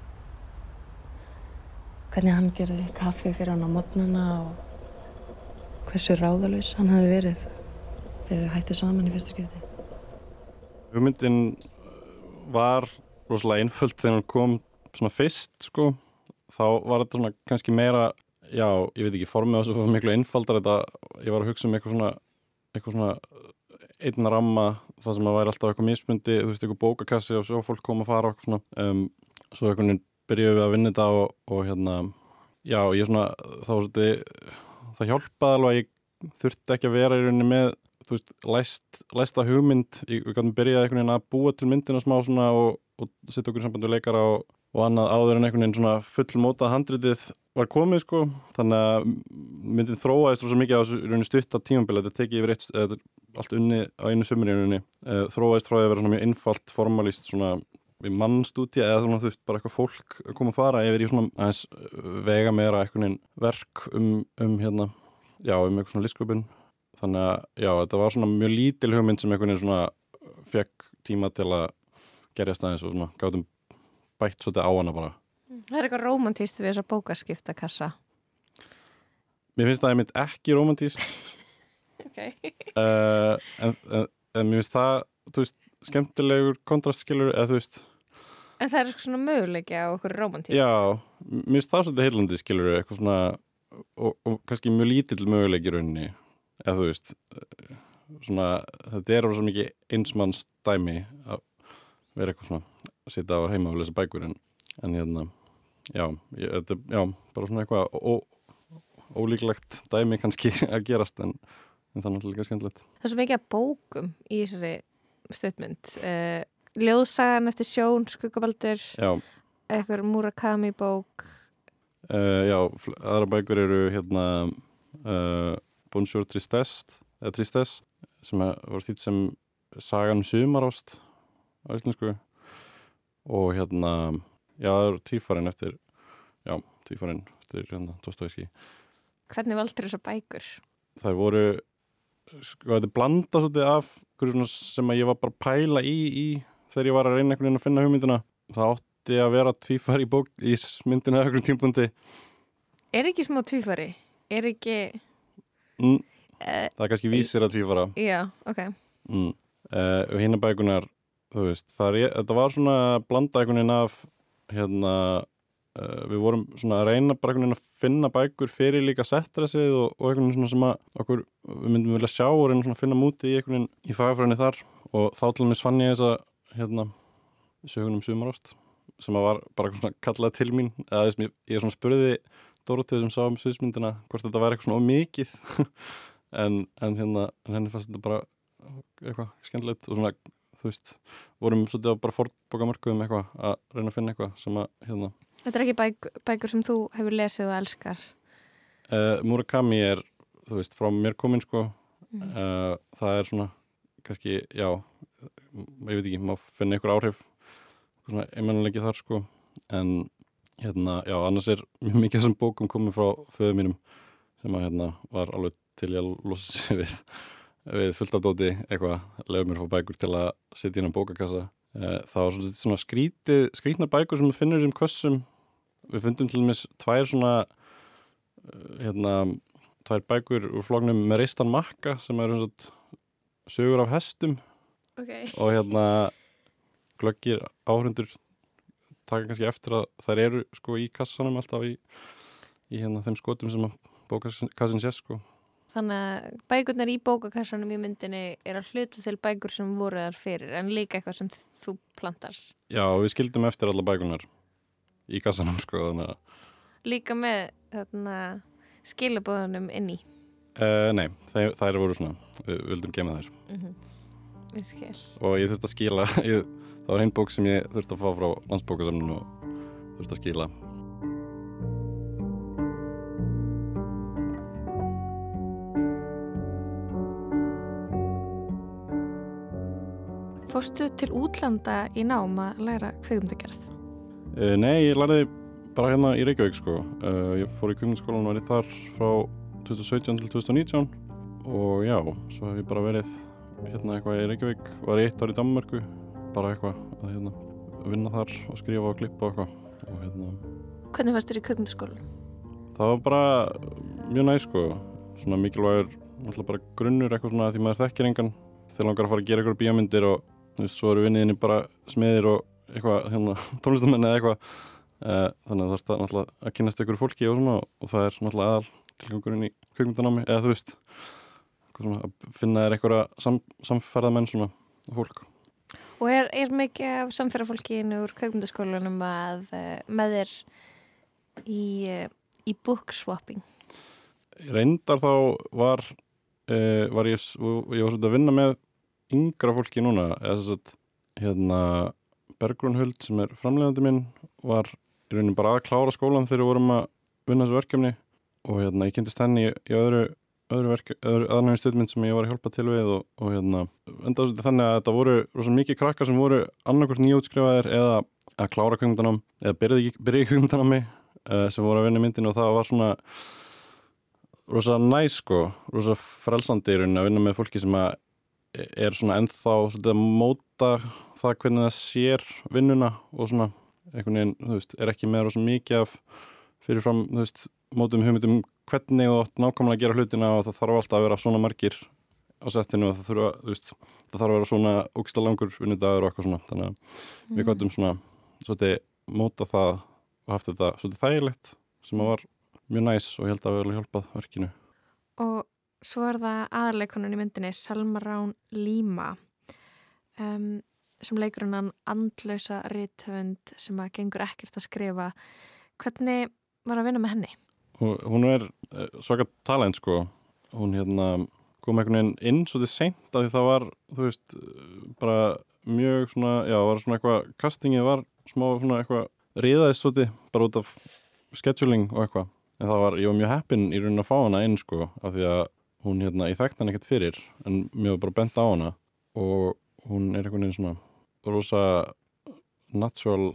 Hvernig hann gerði kaffi fyrir hann á modnana og hversu ráðalaus hann hafi verið þegar þau hættu saman í fyrsta skipti. hugmyndin var rosalega einföld þegar hún kom svona fyrst sko þá var þetta svona kannski meira já, ég veit ekki, formið á þessu var miklu einfaldar þetta, ég var að hugsa um eitthvað svona eitthvað svona einn ramma það sem að væri alltaf eitthvað mismundi þú veist, eitthvað bókakassi og svo fólk kom að fara og eitthvað svona, um, svo einhvern veginn byrjuðum við að vinna þetta og, og hérna já, ég svona, þá var þetta það hjálpaði alveg að ég þurfti ekki að vera í rauninni með þú veist, læst, læsta hugmynd. Ég, við gætum byrjað einhvern veginn að búa til myndina smá svona og, og setja okkur í samband við leikara og, og annað áður en einhvern veginn svona fullmótað handritið var komið sko. Þannig að myndin þróaðist rosa mikið á rauninni stutta tímabili þetta tekið yfir eitt, eða, allt unni á einu sömur í rauninni. Uh, þróaðist frá að vera svona mjög einfalt formalist svona við mannstúti eða svona þú veist bara eitthvað fólk að koma að fara yfir í svona aðeins uh, vega meira veginn verk um, um hérna já um eitthvað svona listsköpun. Þannig að já þetta var svona mjög lítil hugmynd sem veginn svona fekk tíma til að gerja staðins og svona gátum bætt svolítið á hana bara Það er eitthvað romantíst við þessa bókaskiptakassa. Mér finnst það einmitt ekki romantíst Ok. uh, en, en, en mér finnst það veist, skemmtilegur kontrastskilur eða þú veist, En það er svona möguleiki á okkur romantík. já mér finnst það svolítið heillandi skilur eitthvað svona og, og kannski mjög lítill möguleiki í rauninni eða þú veist svona, þetta er svo mikið einsmanns dæmi að vera eitthvað svona að sitja á heima og lesa bækur en, en hérna já, ég, þetta, já, bara svona eitthvað ó, ólíklegt dæmi kannski að gerast en, en það er náttúrulega líka skemmtilegt Það er svo mikið að bókum í þessari stuttmynd. Uh, ljóðsagan eftir sjón, skuggabaldur, eitthvað Murakami bók. uh, já aðra bækur eru hérna uh, Bonjour Tristesse eða Tristesse sem var þýtt sem Sagan um sumarást á íslensku og hérna já, það eru tífærin eftir já, tvífarinn eftir hérna, Dostoevski Hvernig valdur þessar bækur? þær voru sko, þetta er blanda svolítið af sem að ég var bara að pæla í, í þegar ég var að reyna einhvern veginn að finna hugmyndina það átti að vera tvífar í bók í myndina að einhverjum tímpundi Er ekki smá tvífari? Er ekki... mm, Uh, það er kannski vísir að tvífara já, ok. mm. uh, og hinna bækunar þú veist, það er, þetta var svona blanda einhvern veginn af hérna uh, við vorum svona að reyna bara einhvern veginn að finna bækur fyrir líka settressið og, og einhvern veginn svona sem að okkur við myndum vilja sjá og reyna svona að finna múti í einhvern veginn í fagafræðinni þar. Og þá til dæmis fann ég þessa hérna sögunum sumarost sem að var bara svona kallað til mín. Eða þess, ég, ég svona spurði Dórótið sem sá um sviðsmyndina hvort þetta væri eitthvað svona of mikið. En, en hérna en henni fannst þetta bara eitthvað skemmtilegt og svona þú veist, vorum svolítið á bara fórbóka mörkuðum eitthvað að reyna að finna eitthvað sem að hérna Þetta er ekki bæk, bækur sem þú hefur lesið og elskar. uh, Murakami er, þú veist, frá mér komin sko Mm. uh, það er svona kannski, já ég veit ekki, má finna ykkur áhrif svona einmannlegi þar sko en hérna, já, annars er mjög mikið þessum bókum komið frá föðu mínum sem að hérna var alveg til ég að losa sig við við fullt af dóti eitthvað, lefur mér að fá bækur til að setja inn á bókakassa. Uh, það var svona, svona skrítið, skrítna bækur sem við finnur í um kössum. Við fundum til dæmis tvær svona uh, hérna tvær bækur úr flóknum með reistan makka sem eru svona sögur af hestum. Ok. og hérna glöggir áhundur taka kannski eftir að þær eru sko í kassanum alltaf í, í hérna þeim skotum sem bókassin sé sko Þannig að bækurnar í bókakassanum í myndinni er að hluta til bækur sem voru þar fyrir en líka eitthvað sem þú plantar. Já, við skildum eftir alla bækunar í kassanum sko Líka með þarna, skilabóðunum inn í. uh, nei, þær, þær voru svona við vildum gema þær Mm Ég skil. og ég þurfti að skila ég, það var einn bók sem ég þurfti að fá frá landsbókasamninu og þurfti að skila Fórstu til útlanda í nám að læra kveikmyndagerð? uh, Nei, ég lærði bara hérna í Reykjavík sko. Uh, ég fór í kvikmyndaskólan og ég þar frá 2017 til 2019 og já, svo hef ég bara verið hérna eitthvað í Reykjavík. Var ég eitt ár í Danmarku bara eitthvað að hérna, vinna þar og skrifa og klippa og eitthvað. Og hérna Hvernig fannst þér í kveikmyndaskólan? það var bara mjög næ sko. Svona mikilvægur alltaf bara grunnur eitthvað svona því maður þekkir engan. Þegar langar að fara að gera eitthvað bíómyndir og þú veist, svo eru vinniðinni bara smiðir og eitthvað hérna, tónlistamenn eða eitthvað uh, þannig að það er náttúrulega að kynast ykkur fólki og svona og það er náttúrulega aðal tilgangurinn í kveikmyndanámi eða þú veist svona, að finna þér eitthvað sam, samferðamenn svona fólk Og er, er mikið af samferðarfólkinu úr kveikmyndaskólanum að uh, með þér í, uh, í book swapping? reyndar þá var uh, var ég, ég var svolítið að vinna með yngra fólki núna eða þess að hérna Bergrún Huld sem er framleiðandi minn var í rauninni bara að klára skólan þegar við vorum að vinna þessu verkefni og hérna ég kynntist henni í, í öðru öðru öðru aðnægum stjórnmynd sem ég var að hjálpa til við og, og hérna enda svolítið þannig að þetta voru rosa mikið krakkar sem voru annarkvært nýjútskrifaðir eða að klára kveikmyndanám eða byrja í, kveikmyndanámi uh, sem voru að vinna í myndinu og það var svona rosa næs sko, rosa frelsandi í rauninni að vinna með fólki sem að er svona ennþá að móta það hvernig það sér vinnuna og svona einhvern veginn, þú veist, er ekki með rosa mikið af fyrirfram, þú veist, mótum hugmyndum hvernig þú átt nákvæmlega að gera hlutina og það þarf alltaf að vera svona margir á settinu og það þurfa, þú veist, það þarf að vera svona ógsta langur vinnudagur og eitthvað svona þannig að við Mm. gottum svona svolítið móta það og haft þetta svolítið þægilegt sem að var mjög næs og ég held að við hefði hjálpað verkinu Og svo er það aðarleikonun í myndinni Salma Rán Líma um, sem leikur hennan andlausa rithöfund sem að gengur ekkert að skrifa. Hvernig var að vinna með henni? hún er eh, svaka talent sko hún hérna kom einhvern veginn inn svolítið seint af því það var þú veist bara mjög svona já var svona eitthvað castingið var smá svona eitthvað riðaðist svolítið bara út af scheduling og eitthvað en það var ég var mjög heppinn í raunin að fá hana inn sko af því að hún hérna ég þekkti hana ekkert fyrir en mér var bara bent á hana og hún er einhvern veginn svona rosa natural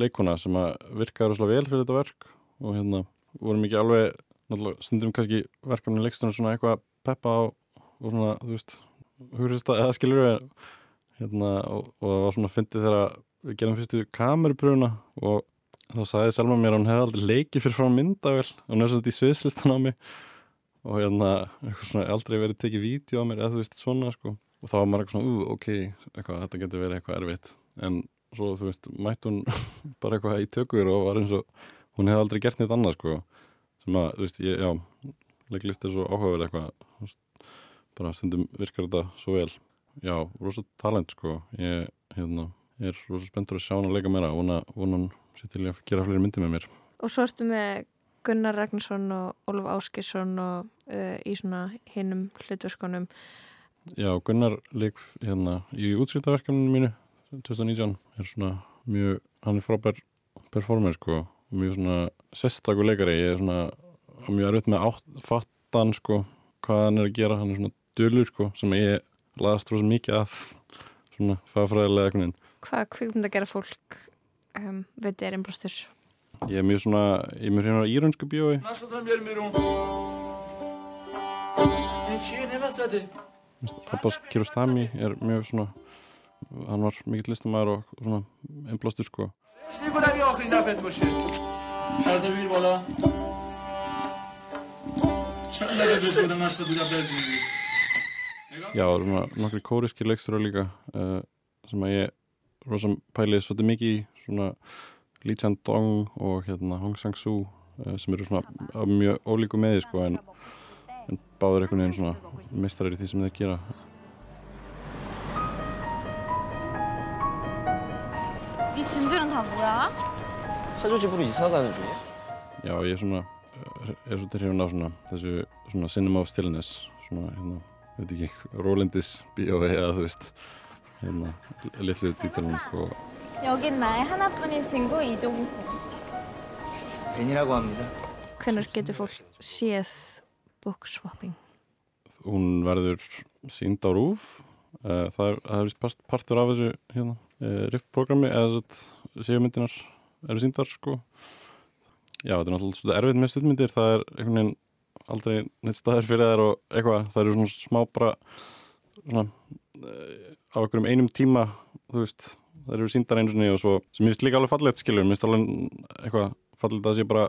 leikona sem að virkaði rosalega vel fyrir þetta verk og hérna vorum ekki alveg náttúrulega stundum kannski verkefni leikstunum svona eitthvað að peppa á og svona, þú veist hugriðst að eða skilur við hérna, og, og það var svona fyndið þegar við gerum fyrstu kamerupröfuna og þá sagði Selma mér að hún hefði aldrei leikið fyrir frá myndavel og hún er svona í sviðslistan á mig og hérna, svona aldrei verið tekið vídeo á mér eða þú veist svona sko. Og þá var maður eitthvað svona, ok, eitthvað, þetta getur verið eitthvað erfitt. En svo þú veist, mætti hún bara eitthvað í tökur og var eins og hún hefði aldrei gert neitt annað sko. Sem að, þú veist, ég, já leiklist er svo áhugaverð eitthvað bara stundum virkar þetta svo vel. Já, rosa talent sko. Ég, hérna, er rosa spenntur að sjá hann að leika meira. Og hann sér til að gera fleiri myndir með mér. Og svo ertu með Gunnar Ragnarsson og Ólf Áskisson og uh, í svona hinnum hlutverskonum Já, Gunnar leik hérna í útskiptaverkefninu mínu 2019 er svona mjög, hann er frábær performer sko mjög svona sestakur leikari. Ég er svona mjög erfitt með átt, fattan sko hvað hann er að gera, hann er svona dölur sko sem ég laðast rosa mikið að svona fagfræðilega veginn. Hvað kvikmynd að gera fólk um, veit er einblástur? Ég er mjög svona, ég er mjög hérna á írönsku bíói Nasıl adam gelmiyorum? Hemşire ne vasadı? Abbas Kiarostami er mjög svona hann var mikill listamæður og, og svona einblástur sko میکنم یه آخرین دفعت باشه سرده بگیر بالا چند دفعه بهت گفتم مشق بودم بگیر Já, og svona nokkri kóriski leikstur líka uh, sem að ég rosa pælið svolítið mikið í svona Lee Chan Dong og hérna Hong Sang-soo uh, sem eru svona á mjög ólíku meði sko en, en báður einhvern veginn svona mistarir í því sem þeir gera 이 짐들은 다 뭐야? 하조 집으로 이사 가는 중이야? Já, ég er svona uh, er svolítið hrifin á svona þessu svona cinema of stillness svona hérna, veit ekki, Rólindis bíói eða þú veist hérna, litlu dítalunum sko 여긴 나의 하나뿐인 친구 이종우 씨. 벤이라고 합니다. Hvenær getur fólk séð bookswapping? hún verður sínd á rúf uh, það er, það er partur af þessu hérna, uh, riff-programmi eða séumyndinar eru síndar sko. Já, þetta er náttúrulega svolítið erfitt með stuðmyndir það er einhvern veginn aldrei neitt staðir fyrir þær og eitthvað, það eru svona smá bara svona uh, á einhverjum einum tíma þú veist, það eru síndar einu og svo, sem ég veist líka alveg fallegt skilur, mér finnst alveg eitthvað fallegt að það sé bara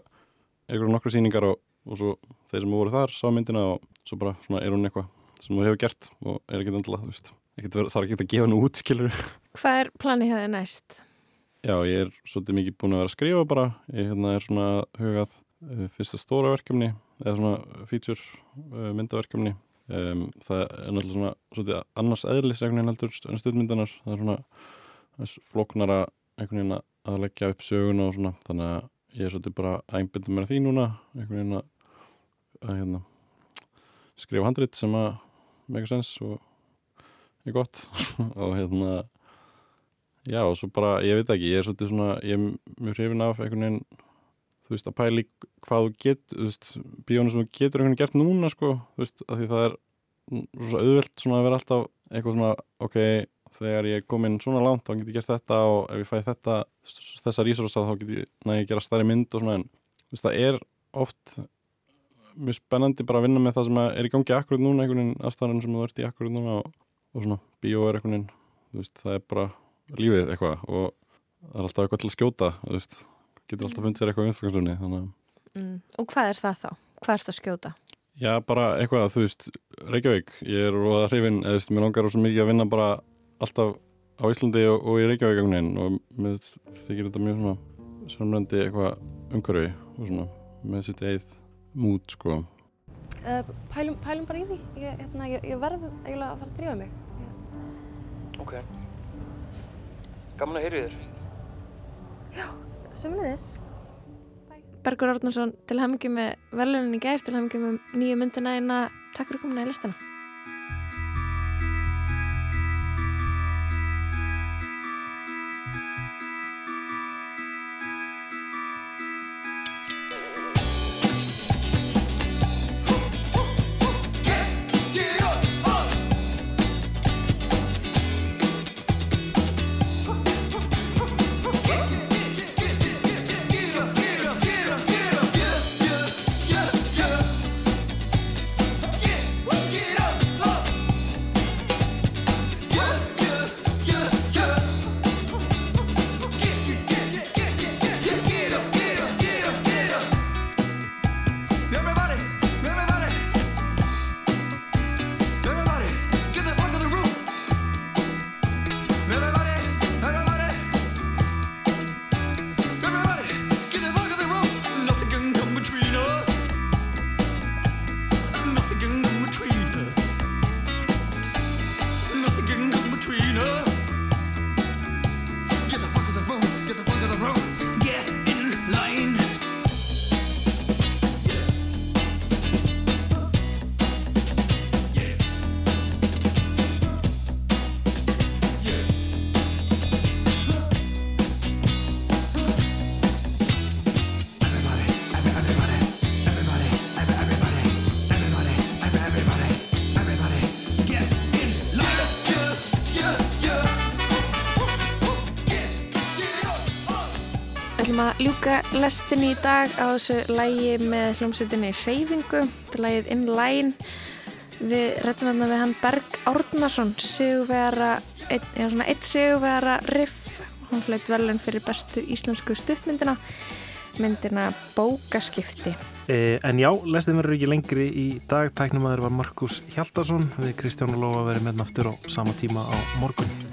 einhverjum nokkru sýningar og, og svo þeir sem voru þar sá myndina og svo bara svona er hún eitthvað sem þú hefur gert og er ekkert endla þú veist, ekkert, að gefa hennu út skilur Hvað er planið hjá þið næst? Já, ég er svolítið mikið búin að vera að skrifa bara. Ég hérna er svona hugað uh, fyrsta stóra verkefni eða svona feature uh, myndaverkefni. Um, það er náttúrulega svona svolítið annars eðlis einhvern veginn heldur en stuðmyndanar það er svona þess flóknara einhvern veginn að leggja upp söguna og svona. Þannig að ég er svolítið bara að einbynda mér að því núna einhvern veginn að, að hérna, skrifa handrit sem að make sense og er gott. Og hérna já og svo bara, ég veit ekki, ég er svolítið svona ég er mjög hrifin af einhvern veginn þú veist, að pæli hvað þú get þú veist, bíónu sem þú getur einhvern veginn gert núna sko, þú veist, af því það er svo auðvelt svona að vera alltaf eitthvað svona, ok, þegar ég er komin svona langt, þá get ég gert þetta og ef ég fæ þetta, þessa rísróstað þá get ég næði að gera stærri mynd og svona en þú veist, það er oft mjög spennandi bara að vinna með það sem er í gangi akkurat núna, einhvern veginn aðstæðan sem þú ert í akkurat núna og, og svona, bíó er einhvern veginn þú veist, það er bara lífið eitthvað og það er alltaf eitthvað til að skjóta þú veist, getur alltaf fundið sér eitthvað að Mm. Og hvað er það þá? Hvað er það að skjóta? Já, bara eitthvað, þú veist, Reykjavík, ég er roða hrifin, eða þú veist, mér langar svo mikið að vinna bara alltaf á Íslandi og, og í Reykjavík og mér þykir þetta mjög svona samrændi eitthvað umhverfi og svona með sitt eigið mút, sko. Uh, pælum, pælum bara í því. Ég, hérna, ég, ég verð eiginlega að fara að drífa mig. Ok. Gaman að heyri þér. Já, sömulegis. Bergur Árnarsson, til hamingi með verðlunin í gær, til hamingi með nýju myndina eina. Takk fyrir komuna í listana. Lestinni í dag á þessu lægi með hljómsveitinni Hreyfingu. Þetta er lægið In Line. Við rættum þarna við hann Berg Árnason, eða svona eitt sigurvegara riff. Hún hlaut velun fyrir bestu íslensku stuttmyndina, myndina Bókaskipti. E, en já, lestin verður ekki lengri í dag. Tæknumæður var Markus Hjaldarsson við Kristján og Lófa verið með aftur á sama tíma á morgun.